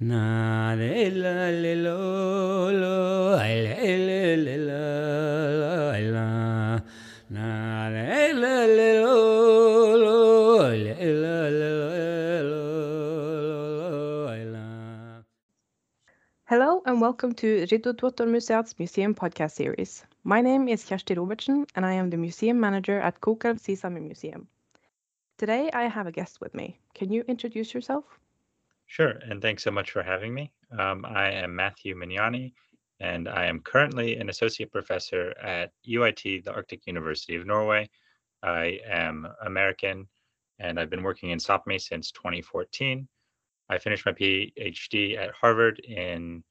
Na la le lo lo le le le la la na la le lo lo le la le lo la Hello and welcome to RiddoDuottarMuseat's Museum podcast series. My name is Kjersti Robertsen and I am the museum manager at Kokelv Sisami Museum. Today I have a guest with me. Can you introduce yourself? Sure, and thanks so much for having me. Um, I am Matthew Magnani, and I am currently an associate professor at UIT, the Arctic University of Norway. I am American, and I've been working in Sapmi since 2014. I finished my PhD at Harvard in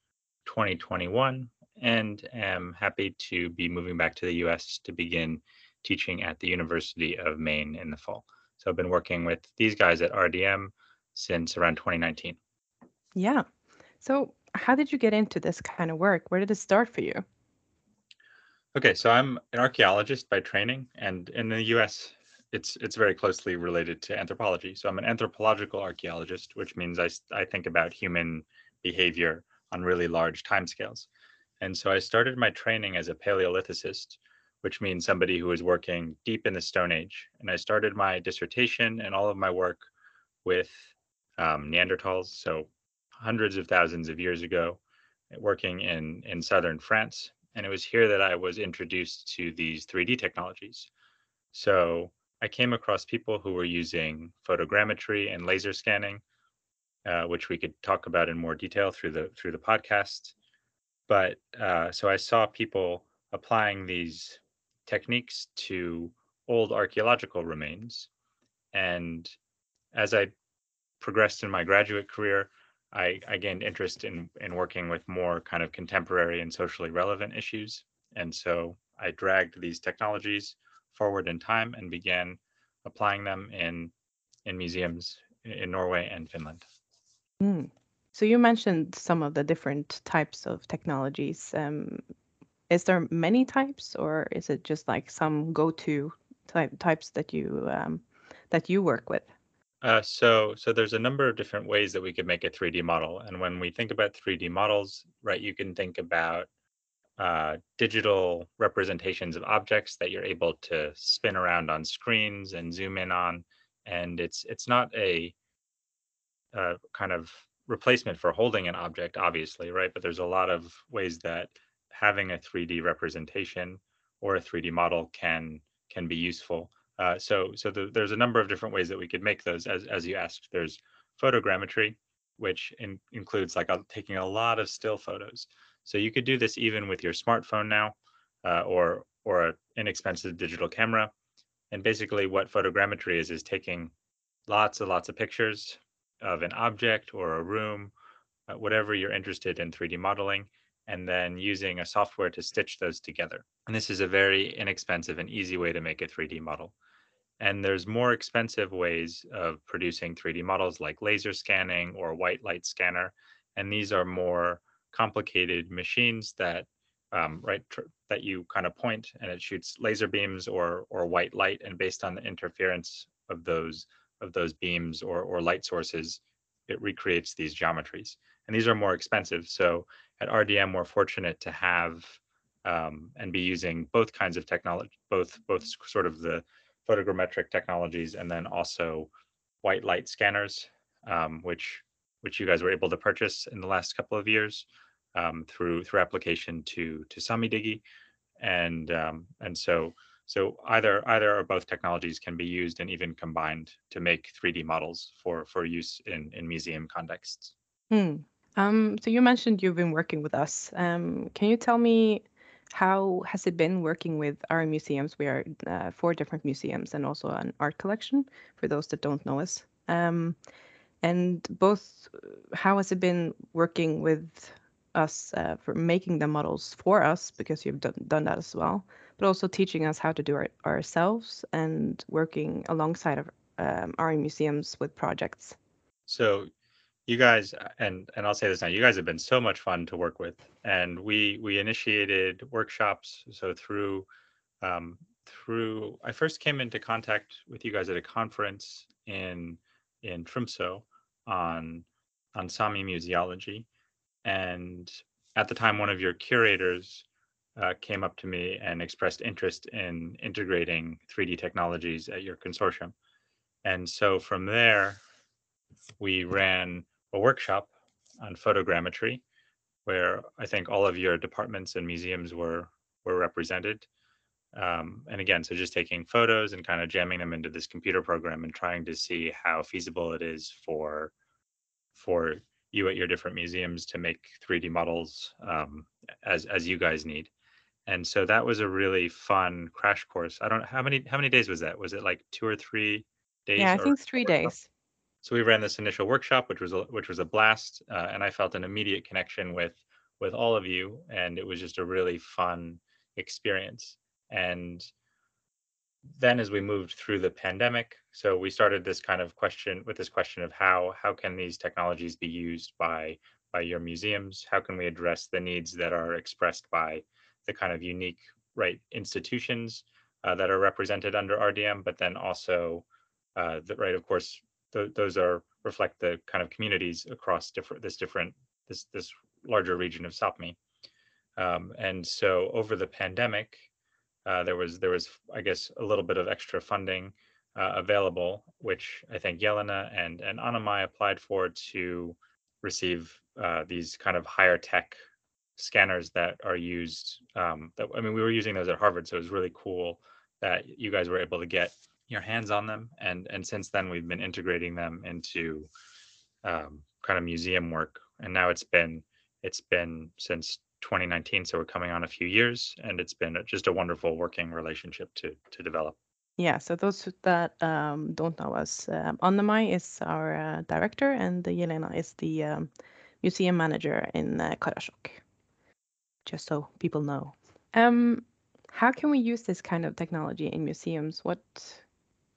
2021 and am happy to be moving back to the US to begin teaching at the University of Maine in the fall. So I've been working with these guys at RDM since around 2019. Yeah. So, how did you get into this kind of work? Where did it start for you? Okay, so I'm an archaeologist by training, and in the US, it's it's very closely related to anthropology. So I'm an anthropological archaeologist, which means I I think about human behavior on really large timescales. And so I started my training as a Paleolithicist, which means somebody who is working deep in the Stone Age. And I started my dissertation and all of my work with um, Neanderthals, so hundreds of thousands of years ago, working in in southern France. And it was here that I was introduced to these 3D technologies. So I came across people who were using photogrammetry and laser scanning, uh, which we could talk about in more detail through the through the podcast. But uh, so I saw people applying these techniques to old archaeological remains, and as I progressed in my graduate career, I, I gained interest in in working with more kind of contemporary and socially relevant issues, and so I dragged these technologies forward in time and began applying them in in museums in Norway and Finland. Mm. So, you mentioned some of the different types of technologies. Um, is there many types, or is it just like some go-to type types that you um, that you work with? Uh, so so there's a number of different ways that we could make a 3D model, and when we think about 3D models, right, you can think about uh, digital representations of objects that you're able to spin around on screens and zoom in on, and it's it's not a uh, kind of replacement for holding an object, obviously, right? But there's a lot of ways that having a 3D representation or a 3D model can can be useful. Uh, so so the, there's a number of different ways that we could make those. As as you asked, there's photogrammetry, which in, includes like a, taking a lot of still photos. So you could do this even with your smartphone now, uh, or or an inexpensive digital camera. And basically, what photogrammetry is is taking lots and lots of pictures of an object or a room, uh, whatever you're interested in 3D modeling, and then using a software to stitch those together. And this is a very inexpensive and easy way to make a 3D model. And there's more expensive ways of producing 3D models like laser scanning or white light scanner. And these are more complicated machines that um, right that you kind of point and it shoots laser beams or or white light and based on the interference of those of those beams or, or light sources, it recreates these geometries. And these are more expensive. So at RDM, we're fortunate to have um, and be using both kinds of technology, both both sort of the photogrammetric technologies and then also white light scanners, um, which which you guys were able to purchase in the last couple of years um, through through application to to SamiDigi, and um, and so so either either or both technologies can be used and even combined to make 3D models for for use in in museum contexts. Hmm. Um, so you mentioned you've been working with us. Um, can you tell me how has it been working with our museums? We are uh, four different museums and also an art collection for those that don't know us. Um, and both, uh, how has it been working with us uh, for making the models for us because you've done, done that as well, but also teaching us how to do it ourselves and working alongside of um, our museums with projects. So you guys and and I'll say this now, you guys have been so much fun to work with, and we we initiated workshops. So through um, through I first came into contact with you guys at a conference in in Tromsø on on Sami museology. And at the time, one of your curators uh, came up to me and expressed interest in integrating 3D technologies at your consortium. And so from there, we ran a workshop on photogrammetry, where I think all of your departments and museums were were represented. Um, and again, so just taking photos and kind of jamming them into this computer program and trying to see how feasible it is for for you at your different museums to make 3D models um, as as you guys need. And so that was a really fun crash course. I don't know how many how many days was that? Was it like two or three days? Yeah, I think three days. So we ran this initial workshop, which was a, which was a blast, uh, and I felt an immediate connection with with all of you, and it was just a really fun experience. And then, as we moved through the pandemic, so we started this kind of question with this question of how how can these technologies be used by by your museums? How can we address the needs that are expressed by the kind of unique right institutions uh, that are represented under RDM, but then also uh, the, right, of course, th- those are reflect the kind of communities across different this different this this larger region of Sapmi. Um, and so over the pandemic, uh, there was there was I guess a little bit of extra funding uh, available, which I think Jelena and and Anne May applied for to receive uh, these kind of higher tech scanners that are used. Um, that I mean, we were using those at Harvard, so it was really cool that you guys were able to get your hands on them and and since then we've been integrating them into um, kind of museum work and now it's been it's been since 2019 so we're coming on a few years and it's been just a wonderful working relationship to to develop Yeah, so those that um, don't know us, um, Anne May is our uh, director and Jelena is the um, museum manager in uh. Just so people know. Um, how can we use this kind of technology in museums? What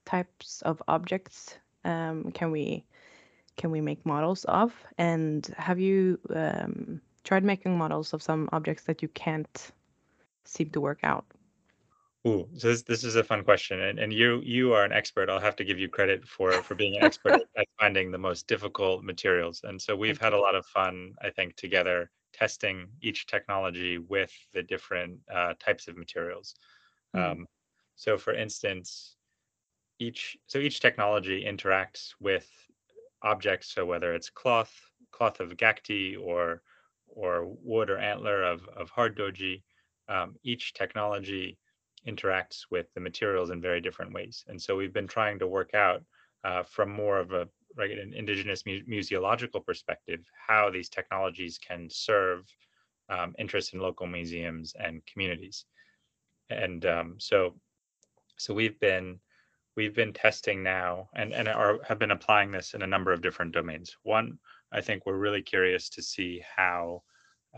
types of objects um, can we can we make models of? And have you um, tried making models of some objects that you can't seem to work out? Ooh, so this, this is a fun question, and, and you you are an expert. I'll have to give you credit for for being an expert at finding the most difficult materials. And so we've had a lot of fun, I think, together testing each technology with the different uh, types of materials. Mm. Um, so, for instance, each so each technology interacts with objects. So whether it's cloth, cloth of Gakti, or or wood or antler of of hard duodji, um, each technology interacts with the materials in very different ways. And so we've been trying to work out uh, from more of a right, an indigenous mu- museological perspective how these technologies can serve um, interest in local museums and communities. And um, so, so we've been we've been testing now and and are have been applying this in a number of different domains. One, I think we're really curious to see how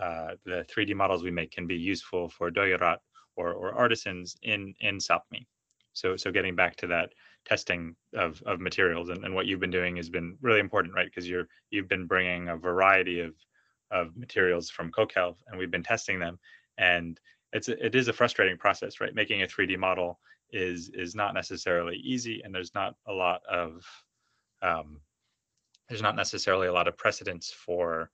uh, the 3D models we make can be useful for duojárat or, or artisans in in Sapmi. So so getting back to that testing of of materials and, and what you've been doing has been really important, right? Because you're you've been bringing a variety of of materials from Kokelv and we've been testing them and it's it is a frustrating process, right? Making a 3D model is is not necessarily easy and there's not a lot of um, there's not necessarily a lot of precedence for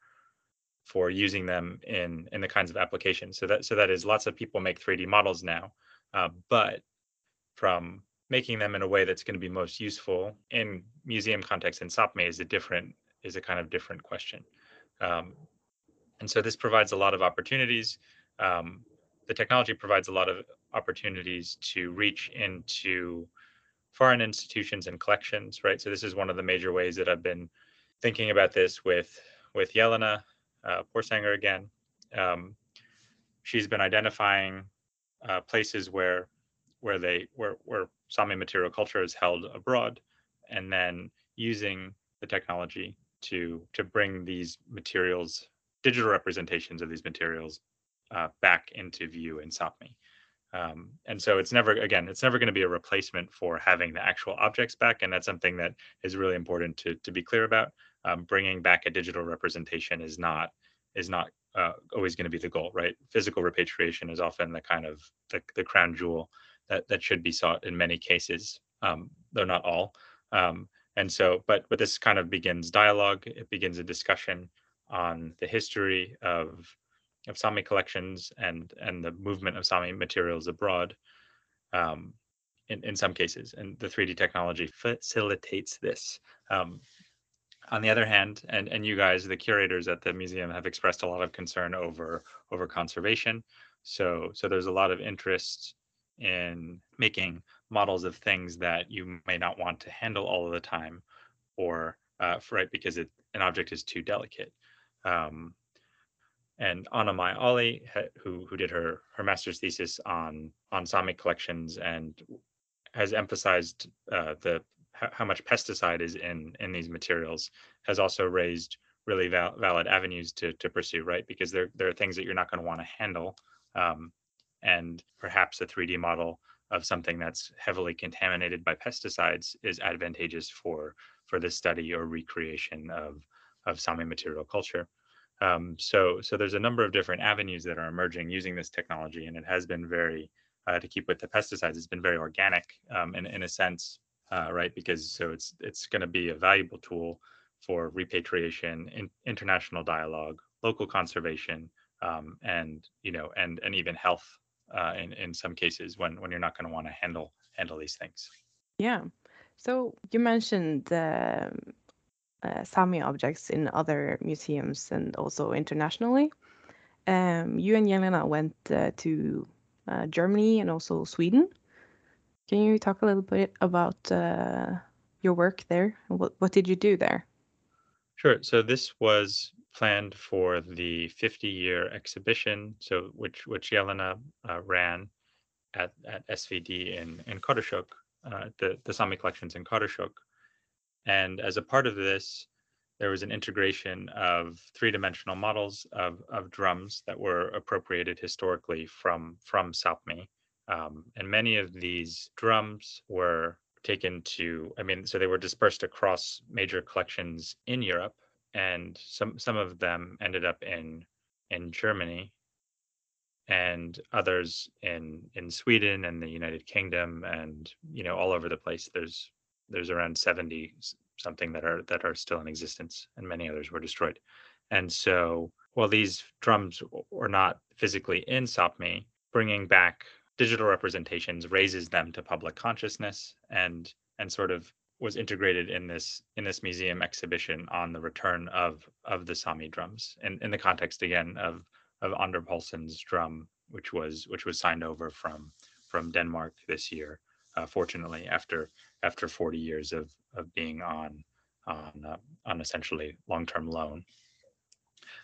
for using them in in the kinds of applications. So that so that is lots of people make 3D models now, uh, but from making them in a way that's going to be most useful in museum context in Sapmi is a different is a kind of different question. Um, and so this provides a lot of opportunities. Um, the technology provides a lot of opportunities to reach into foreign institutions and collections, right? So this is one of the major ways that I've been thinking about this with with Jelena uh, Porsanger again. Um, she's been identifying uh, places where where they where where Sami material culture is held abroad, and then using the technology to to bring these materials, digital representations of these materials, uh, back into view in Sapmi. Um, and so it's never again it's never going to be a replacement for having the actual objects back and that's something that is really important to, to be clear about um, bringing back a digital representation is not is not uh, always going to be the goal right physical repatriation is often the kind of the, the crown jewel that, that should be sought in many cases um, though not all um, and so, but but this kind of begins dialogue. It begins a discussion on the history of of Sami collections and and the movement of Sami materials abroad. Um, in, in some cases, and the 3D technology facilitates this. Um, on the other hand, and, and you guys, the curators at the museum, have expressed a lot of concern over over conservation. So so there's a lot of interest in making models of things that you may not want to handle all of the time, or uh, right because it, an object is too delicate. Um, and Anne May Olli, who who did her her master's thesis on on Sami collections and has emphasized uh, the how much pesticide is in in these materials, has also raised really val- valid avenues to to pursue, right? Because there there are things that you're not going to want to handle, um, and perhaps a 3D model of something that's heavily contaminated by pesticides is advantageous for for the study or recreation of of Sami material culture. Um, so, so there's a number of different avenues that are emerging using this technology, and it has been very, uh, to keep with the pesticides, it's been very organic um, in, in a sense, uh, right? Because so it's it's going to be a valuable tool for repatriation, in, international dialogue, local conservation, um, and you know, and and even health uh, in in some cases when when you're not going to want to handle handle these things. Yeah. So you mentioned um, uh, Sami objects in other museums and also internationally. Um, you and Jelena went uh, to uh, Germany and also Sweden. Can you talk a little bit about uh, your work there? What, what did you do there? Sure. So this was planned for the 50-year exhibition, so which which Jelena uh, ran at, at SVD in in Karasjok, uh, the the Sami collections in Karasjok. And as a part of this, there was an integration of three-dimensional models of, of drums that were appropriated historically from, from Sapmi. Um, and many of these drums were taken to, I mean, so they were dispersed across major collections in Europe, and some some of them ended up in in Germany, and others in in Sweden and the United Kingdom, and you know all over the place. There's there's around 70 something that are that are still in existence and many others were destroyed. And so while these drums were not physically in Sapmi, bringing back digital representations raises them to public consciousness and and sort of was integrated in this in this museum exhibition on the return of of the Sami drums and in the context again of of Anders Poulsen's drum which was which was signed over from from Denmark this year uh, fortunately after after 40 years of of being on on uh, on essentially long-term loan.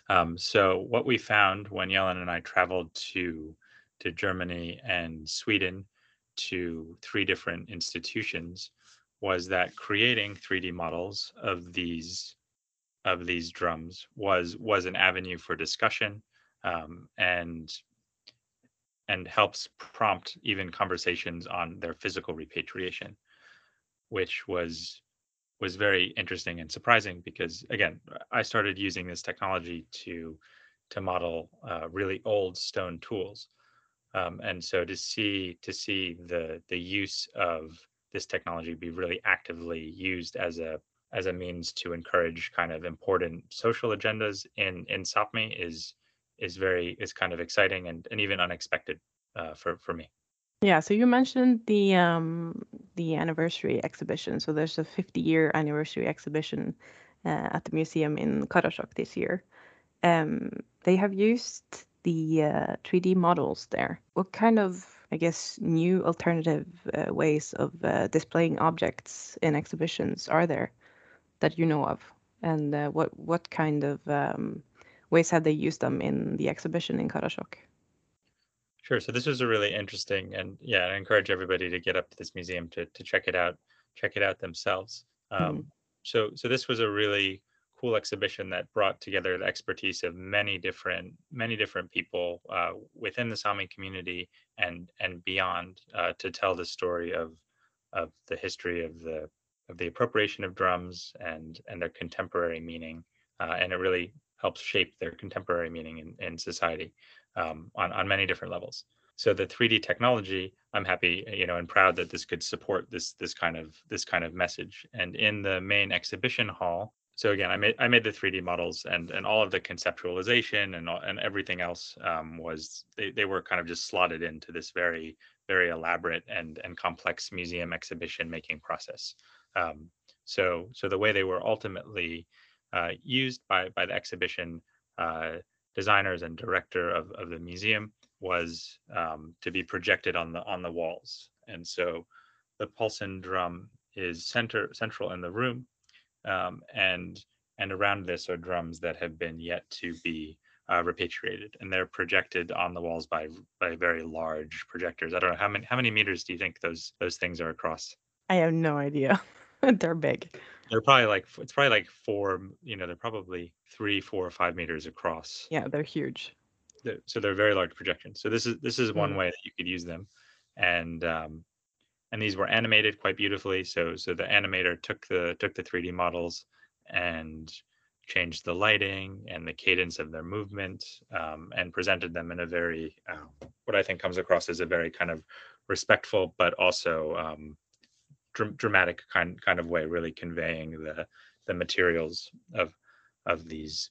Um, so what we found when Jelena and I traveled to to Germany and Sweden to three different institutions was that creating 3D models of these of these drums was was an avenue for discussion um, and and helps prompt even conversations on their physical repatriation, which was was very interesting and surprising because again, I started using this technology to to model uh, really old stone tools, um, and so to see to see the the use of this technology be really actively used as a as a means to encourage kind of important social agendas in in Sapmi is is very is kind of exciting and, and even unexpected uh, for for me. Yeah, so you mentioned the um the anniversary exhibition. So there's a 50 year anniversary exhibition uh, at the museum in Karasjok this year. Um, they have used the uh, 3D models there. What kind of, I guess, new alternative uh, ways of uh, displaying objects in exhibitions are there that you know of? And uh, what what kind of um, ways have they used them in the exhibition in Karasjok? Sure. So this was a really interesting, and yeah, I encourage everybody to get up to this museum to to check it out, check it out themselves. Um, mm-hmm. So so this was a really cool exhibition that brought together the expertise of many different many different people uh, within the Sami community and and beyond uh, to tell the story of of the history of the of the appropriation of drums and and their contemporary meaning, uh, and it really helps shape their contemporary meaning in, in society um, on, on many different levels. So the 3D technology I'm happy, you know, and proud that this could support this this kind of this kind of message. And in the main exhibition hall, so again, I made I made the 3D models and and all of the conceptualization and and everything else um, was they, they were kind of just slotted into this very very elaborate and and complex museum exhibition making process. Um, so so the way they were ultimately used by by the exhibition uh, designers and director of, of the museum was um, to be projected on the on the walls. And so the Poulsen drum is center central in the room, um, and and around this are drums that have been yet to be uh, repatriated, and they're projected on the walls by by very large projectors. I don't know how many how many meters do you think those those things are across? I have no idea. they're big. They're probably like it's probably like four. You know, they're probably three, four, or five meters across. Yeah, they're huge they're, so they're very large projections. So this is this is one Mm. way that you could use them, and um, and these were animated quite beautifully. So so the animator took the took the 3D models and changed the lighting and the cadence of their movement um, and presented them in a very um, what I think comes across as a very kind of respectful but also um, dr- dramatic kind kind of way, really conveying the the materials of of these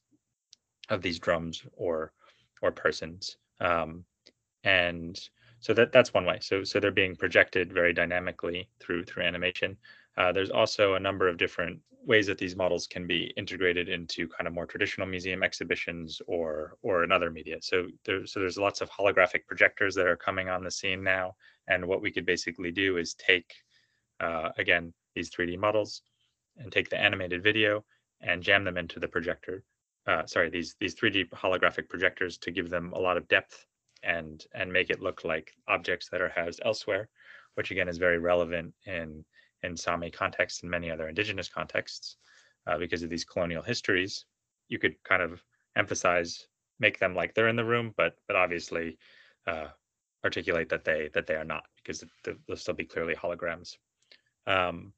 of these drums or or persons. Um, and so that that's one way. So so they're being projected very dynamically through through animation. Uh, there's also a number of different ways that these models can be integrated into kind of more traditional museum exhibitions or or in other media. So there's so there's lots of holographic projectors that are coming on the scene now. And what we could basically do is take uh, again these 3D models and take the animated video and jam them into the projector uh, sorry, these these 3D holographic projectors to give them a lot of depth and and make it look like objects that are housed elsewhere, which again is very relevant in in Sami contexts and many other indigenous contexts uh, because of these colonial histories. You could kind of emphasize, make them like they're in the room, but but obviously uh, articulate that they that they are not because they'll still be clearly holograms. Um,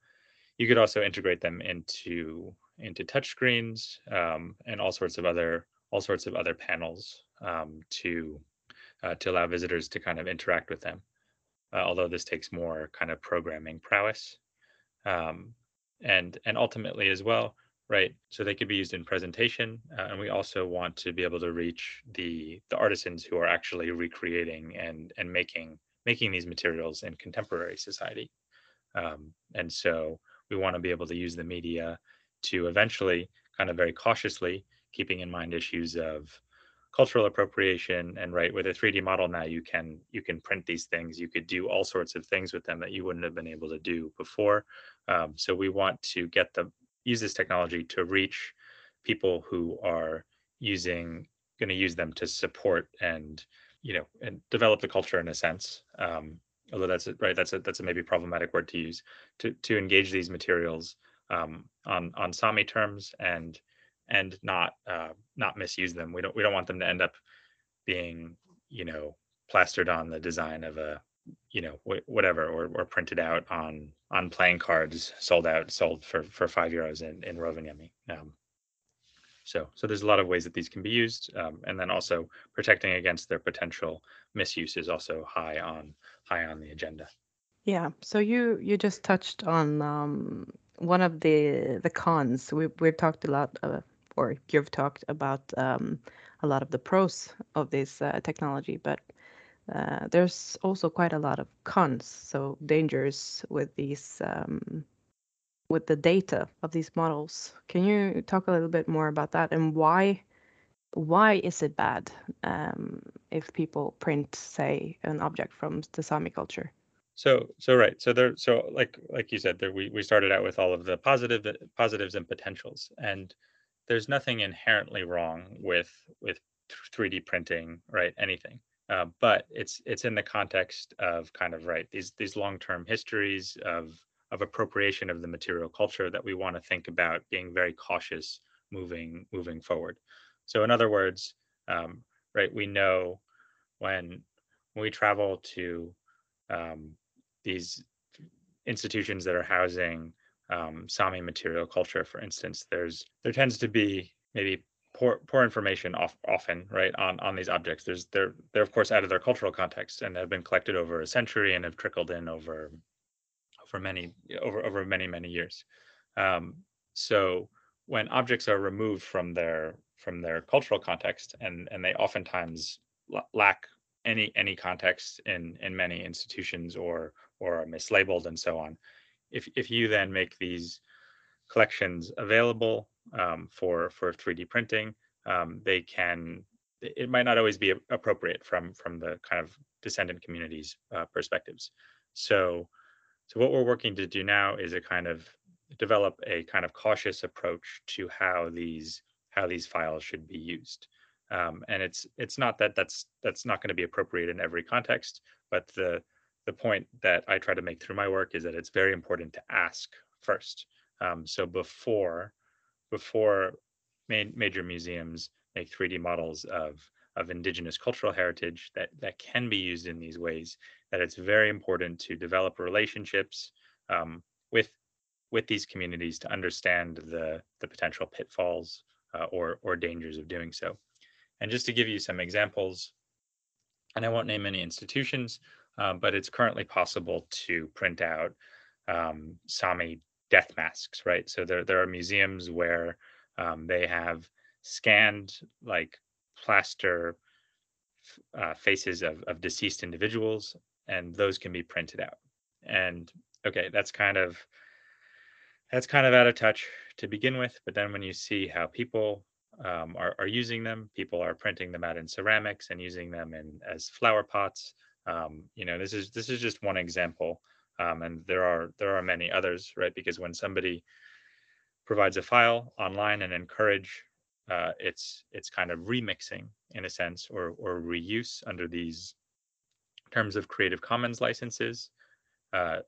you could also integrate them into into touchscreens um, and all sorts of other all sorts of other panels um, to uh, to allow visitors to kind of interact with them. Uh, although this takes more kind of programming prowess, um, and and ultimately as well, right? So they could be used in presentation, uh, and we also want to be able to reach the the artisans who are actually recreating and and making making these materials in contemporary society. Um, and so we want to be able to use the media to eventually kind of very cautiously keeping in mind issues of cultural appropriation and right with a 3d model now you can you can print these things you could do all sorts of things with them that you wouldn't have been able to do before. Um, so we want to get the use this technology to reach people who are using going to use them to support and you know and develop the culture in a sense. Um, although that's a, right that's a that's a maybe problematic word to use to to engage these materials um, on on Sami terms and and not uh, not misuse them. We don't we don't want them to end up being you know plastered on the design of a you know wh- whatever or, or printed out on on playing cards sold out sold for for five euros in in Rovaniemi. Um, so so there's a lot of ways that these can be used, um, and then also protecting against their potential misuse is also high on high on the agenda. Yeah. So you you just touched on um, one of the the cons. We we've talked a lot, uh, or you've talked about um, a lot of the pros of this uh, technology, but uh, there's also quite a lot of cons. So dangers with these um, with the data of these models. Can you talk a little bit more about that and why? Why is it bad um, if people print, say, an object from the Sami culture? So so right. So there so like like you said there we we started out with all of the positive positives and potentials and there's nothing inherently wrong with with 3D printing, right? Anything. Uh, but it's it's in the context of kind of right these these long-term histories of of appropriation of the material culture that we want to think about being very cautious moving moving forward. So in other words, um, right, we know when when we travel to um, these institutions that are housing um, Sami material culture, for instance, there's there tends to be maybe poor poor information off, often right on on these objects there's they're they're of course out of their cultural context and have been collected over a century and have trickled in over over many over over many many years. Um, so when objects are removed from their from their cultural context and and they oftentimes lack any any context in in many institutions or or are mislabeled and so on if if you then make these collections available um, for for 3d printing um, they can it might not always be appropriate from from the kind of descendant communities uh, perspectives. So so what we're working to do now is a kind of develop a kind of cautious approach to how these how these files should be used. Um, and it's it's not that that's that's not going to be appropriate in every context, but the the point that I try to make through my work is that it's very important to ask first. Um, so before before main, major museums make 3D models of of indigenous cultural heritage that that can be used in these ways, that it's very important to develop relationships um, with with these communities to understand the the potential pitfalls uh, or or dangers of doing so. And just to give you some examples, and I won't name any institutions, uh, but it's currently possible to print out um, Sami death masks, right? So there there are museums where um, they have scanned like plaster uh, faces of, of deceased individuals, and those can be printed out. And okay, that's kind of that's kind of out of touch to begin with. But then when you see how people um, are, are using them, people are printing them out in ceramics and using them in as flower pots. Um, you know, this is this is just one example, um, and there are there are many others, right? Because when somebody provides a file online and encourage uh, it's it's kind of remixing in a sense or or reuse under these terms of Creative Commons licenses. Uh,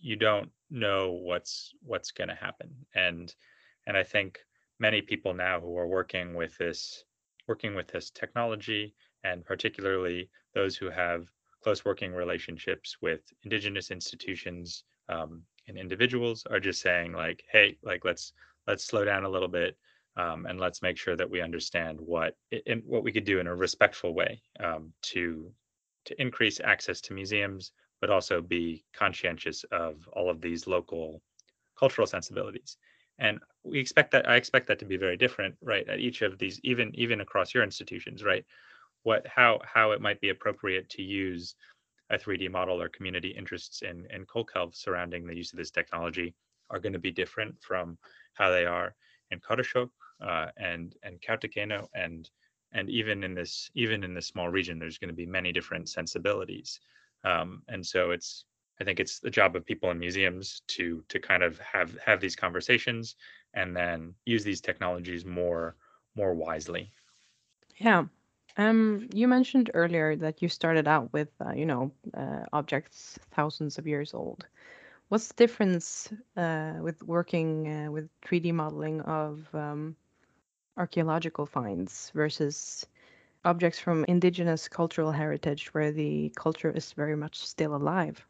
you don't know what's what's going to happen and and i think many people now who are working with this working with this technology and particularly those who have close working relationships with indigenous institutions um, and individuals are just saying like hey like let's let's slow down a little bit um, and let's make sure that we understand what in, what we could do in a respectful way um, to to increase access to museums but also be conscientious of all of these local cultural sensibilities. And we expect that I expect that to be very different, right? At each of these, even even across your institutions, right? What how how it might be appropriate to use a 3D model or community interests in in Kokelv surrounding the use of this technology are going to be different from how they are in Karasjok uh, and and Kautokeino and and even in this even in this small region, there's going to be many different sensibilities. Um, and so it's I think it's the job of people in museums to to kind of have have these conversations and then use these technologies more more wisely. Yeah. Um, you mentioned earlier that you started out with, uh, you know, uh, objects thousands of years old. What's the difference uh, with working uh, with 3D modeling of um, archaeological finds versus objects from indigenous cultural heritage where the culture is very much still alive?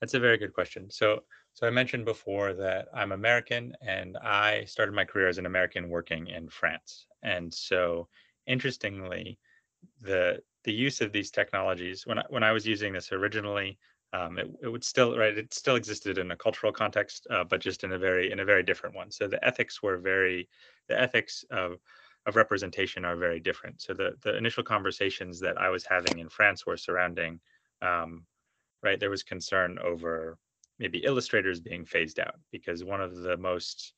That's a very good question. So, so I mentioned before that I'm American and I started my career as an American working in France. And so interestingly, the the use of these technologies when I, when I was using this originally, um, it, it would still right it still existed in a cultural context, uh, but just in a very in a very different one. So the ethics were very the ethics of of representation are very different. So the the initial conversations that I was having in France were surrounding, um, right? There was concern over maybe illustrators being phased out because one of the most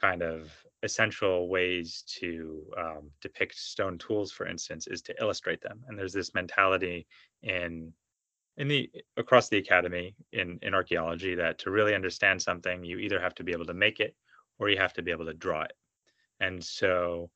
kind of essential ways to um, depict stone tools, for instance, is to illustrate them. And there's this mentality in in the across the academy in in archaeology that to really understand something, you either have to be able to make it or you have to be able to draw it. And so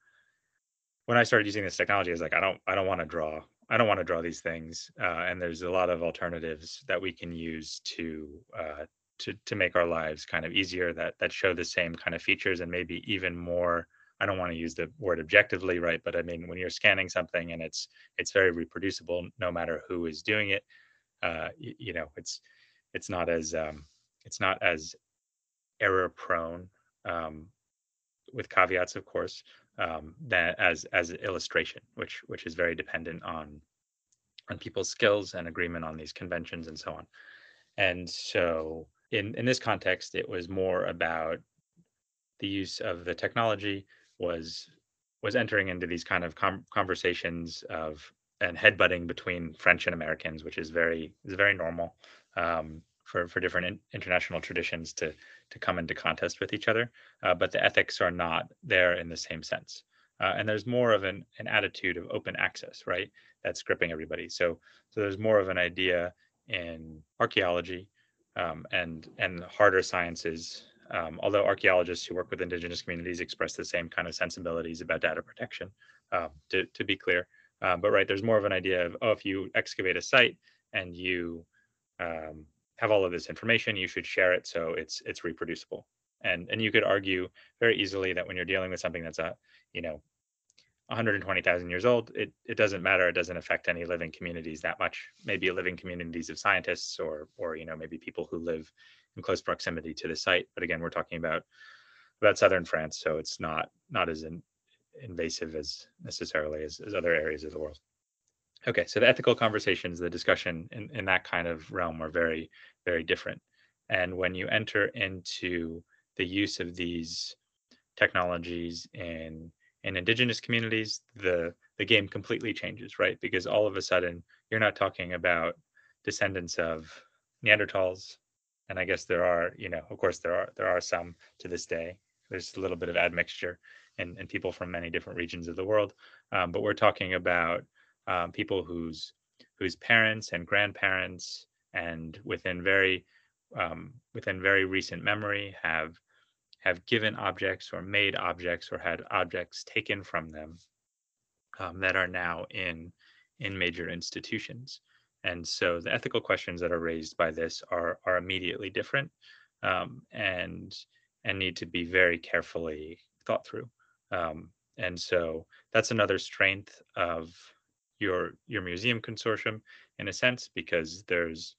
when I started using this technology, I was like, I don't, I don't want to draw. I don't want to draw these things. Uh, and there's a lot of alternatives that we can use to uh, to to make our lives kind of easier that that show the same kind of features and maybe even more. I don't want to use the word objectively, right? But I mean, when you're scanning something and it's it's very reproducible, no matter who is doing it, uh, you, you know, it's it's not as um, it's not as error prone um, with caveats, of course, um, that as as illustration, which which is very dependent on on people's skills and agreement on these conventions and so on. And so in in this context, it was more about the use of the technology was was entering into these kind of com- conversations of and headbutting between French and Americans, which is very is very normal um, for for different in, international traditions to to come into contest with each other. Uh, but the ethics are not there in the same sense, uh, and there's more of an an attitude of open access, right? That's gripping everybody. So so there's more of an idea in archaeology um, and and harder sciences um, although archaeologists who work with indigenous communities express the same kind of sensibilities about data protection, um, to, to be clear. Um, but right, there's more of an idea of, oh, if you excavate a site and you um, have all of this information, you should share it so it's it's reproducible. And and you could argue very easily that when you're dealing with something that's a you know 120,000 years old, it, it doesn't matter. It doesn't affect any living communities that much. Maybe living communities of scientists or, or, you know, maybe people who live in close proximity to the site. But again, we're talking about, about Southern France. So it's not, not as in, invasive as necessarily as, as other areas of the world. Okay, so the ethical conversations, the discussion in, in that kind of realm are very, very different. And when you enter into the use of these technologies in in indigenous communities, the the game completely changes, right? Because all of a sudden you're not talking about descendants of Neanderthals, and I guess there are, you know, of course there are there are some to this day. There's a little bit of admixture and, and people from many different regions of the world, um, but we're talking about um, people whose whose parents and grandparents and within very um, within very recent memory have have given objects or made objects or had objects taken from them um, that are now in in major institutions. And so the ethical questions that are raised by this are are immediately different um, and and need to be very carefully thought through. Um, and so that's another strength of your your museum consortium in a sense because there's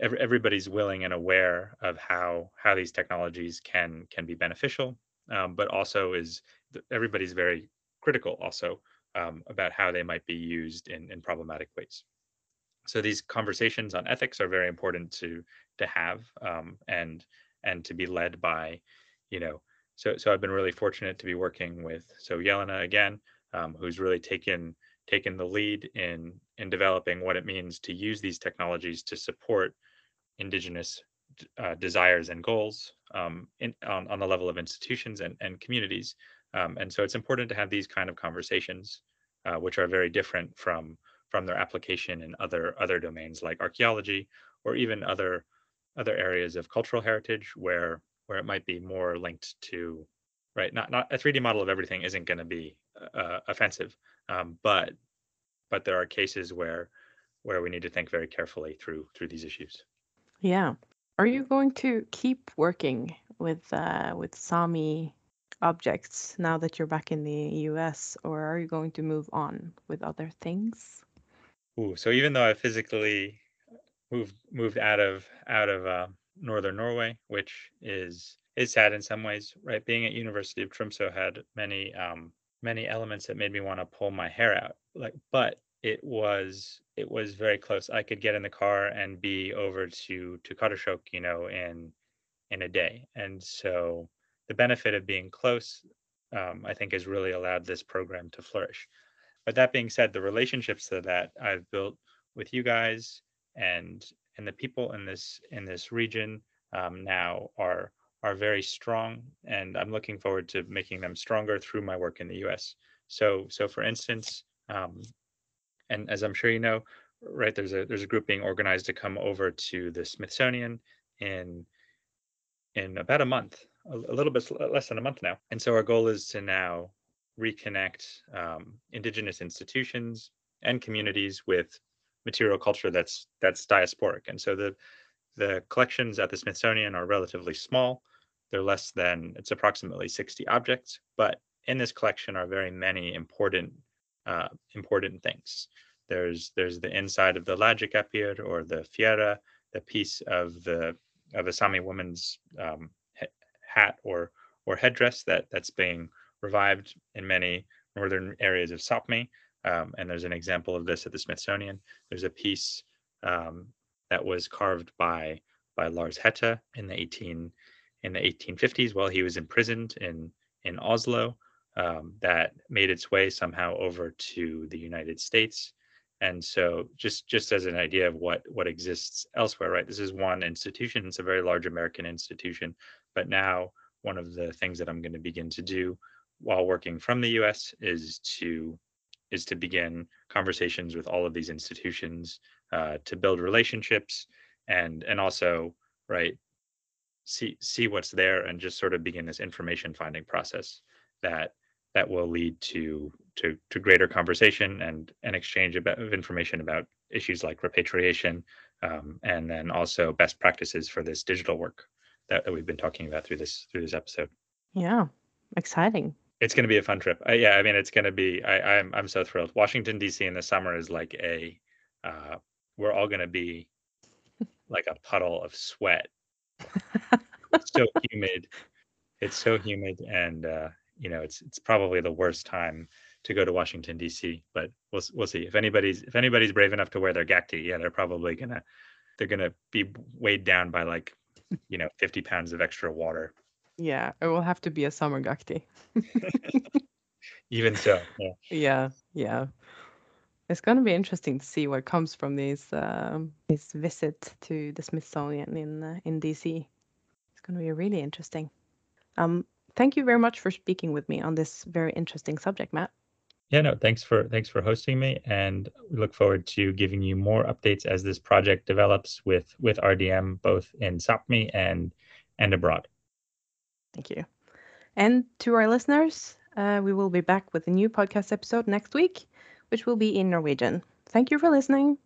every, everybody's willing and aware of how how these technologies can can be beneficial, um, but also is everybody's very critical also um, about how they might be used in, in problematic ways. So these conversations on ethics are very important to to have um, and and to be led by, you know, so so I've been really fortunate to be working with so Jelena again, um, who's really taken taken the lead in in developing what it means to use these technologies to support indigenous uh, desires and goals um, in, on, on the level of institutions and, and communities. Um, and so it's important to have these kind of conversations, uh, which are very different from from their application in other other domains like archaeology or even other other areas of cultural heritage where where it might be more linked to right not not a 3d model of everything isn't going to be uh, offensive um, but but there are cases where where we need to think very carefully through through these issues Yeah. Are you going to keep working with uh, with Sami objects now that you're back in the US, or are you going to move on with other things? Ooh, so even though I physically moved moved out of out of uh, northern Norway, which is is sad in some ways, right? Being at University of Tromsø had many um, many elements that made me want to pull my hair out. Like, but it was it was very close. I could get in the car and be over to to Karasjok, you know, in in a day. And so the benefit of being close, um, I think, has really allowed this program to flourish. But that being said, the relationships that I've built with you guys and and the people in this in this region um, now are are very strong, and I'm looking forward to making them stronger through my work in the U.S. So so for instance, um, and as I'm sure you know, right, there's a there's a group being organized to come over to the Smithsonian in in about a month, a, a little bit less than a month now. And so our goal is to now reconnect um, indigenous institutions and communities with material culture that's that's diasporic. And so the the collections at the Smithsonian are relatively small. They're less than it's approximately 60 objects, but in this collection are very many important uh, important things. There's there's the inside of the Lagic or the Fiera, the piece of the of a Sami woman's um, hat or or headdress that that's being revived in many northern areas of Sapmi. Um, and there's an example of this at the Smithsonian. There's a piece um, that was carved by by Lars Hætta in the 18 in the 1850s while he was imprisoned in in Oslo. Um, that made its way somehow over to the United States. And so, just just as an idea of what what exists elsewhere, right? This is one institution. It's a very large American institution, but now one of the things that I'm going to begin to do while working from the U.S. is to is to begin conversations with all of these institutions uh, to build relationships and and also right see see what's there and just sort of begin this information finding process that that will lead to to to greater conversation and an exchange about, of information about issues like repatriation um, and then also best practices for this digital work that, that we've been talking about through this through this episode. Yeah, exciting. it's going to be a fun trip. Uh, yeah i mean it's going to be I, i'm i'm so thrilled. Washington dc in the summer is like a uh, we're all going to be like a puddle of sweat it's so humid it's so humid and uh, you know it's it's probably the worst time to go to Washington D.C. But we'll we'll see if anybody's if anybody's brave enough to wear their gakti. Yeah, they're probably gonna they're gonna be weighed down by like you know 50 pounds of extra water. Yeah, it will have to be a summer gakti. Even so, yeah. Yeah, yeah. It's going to be interesting to see what comes from this um, this visit to the Smithsonian in uh, in DC. It's going to be really interesting. Um, thank you very much for speaking with me on this very interesting subject, Matt. Yeah, no, thanks for thanks for hosting me, and we look forward to giving you more updates as this project develops with with RDM both in Sapmi and and abroad. Thank you. And to our listeners, uh, we will be back with a new podcast episode next week, which will be in Norwegian. Thank you for listening.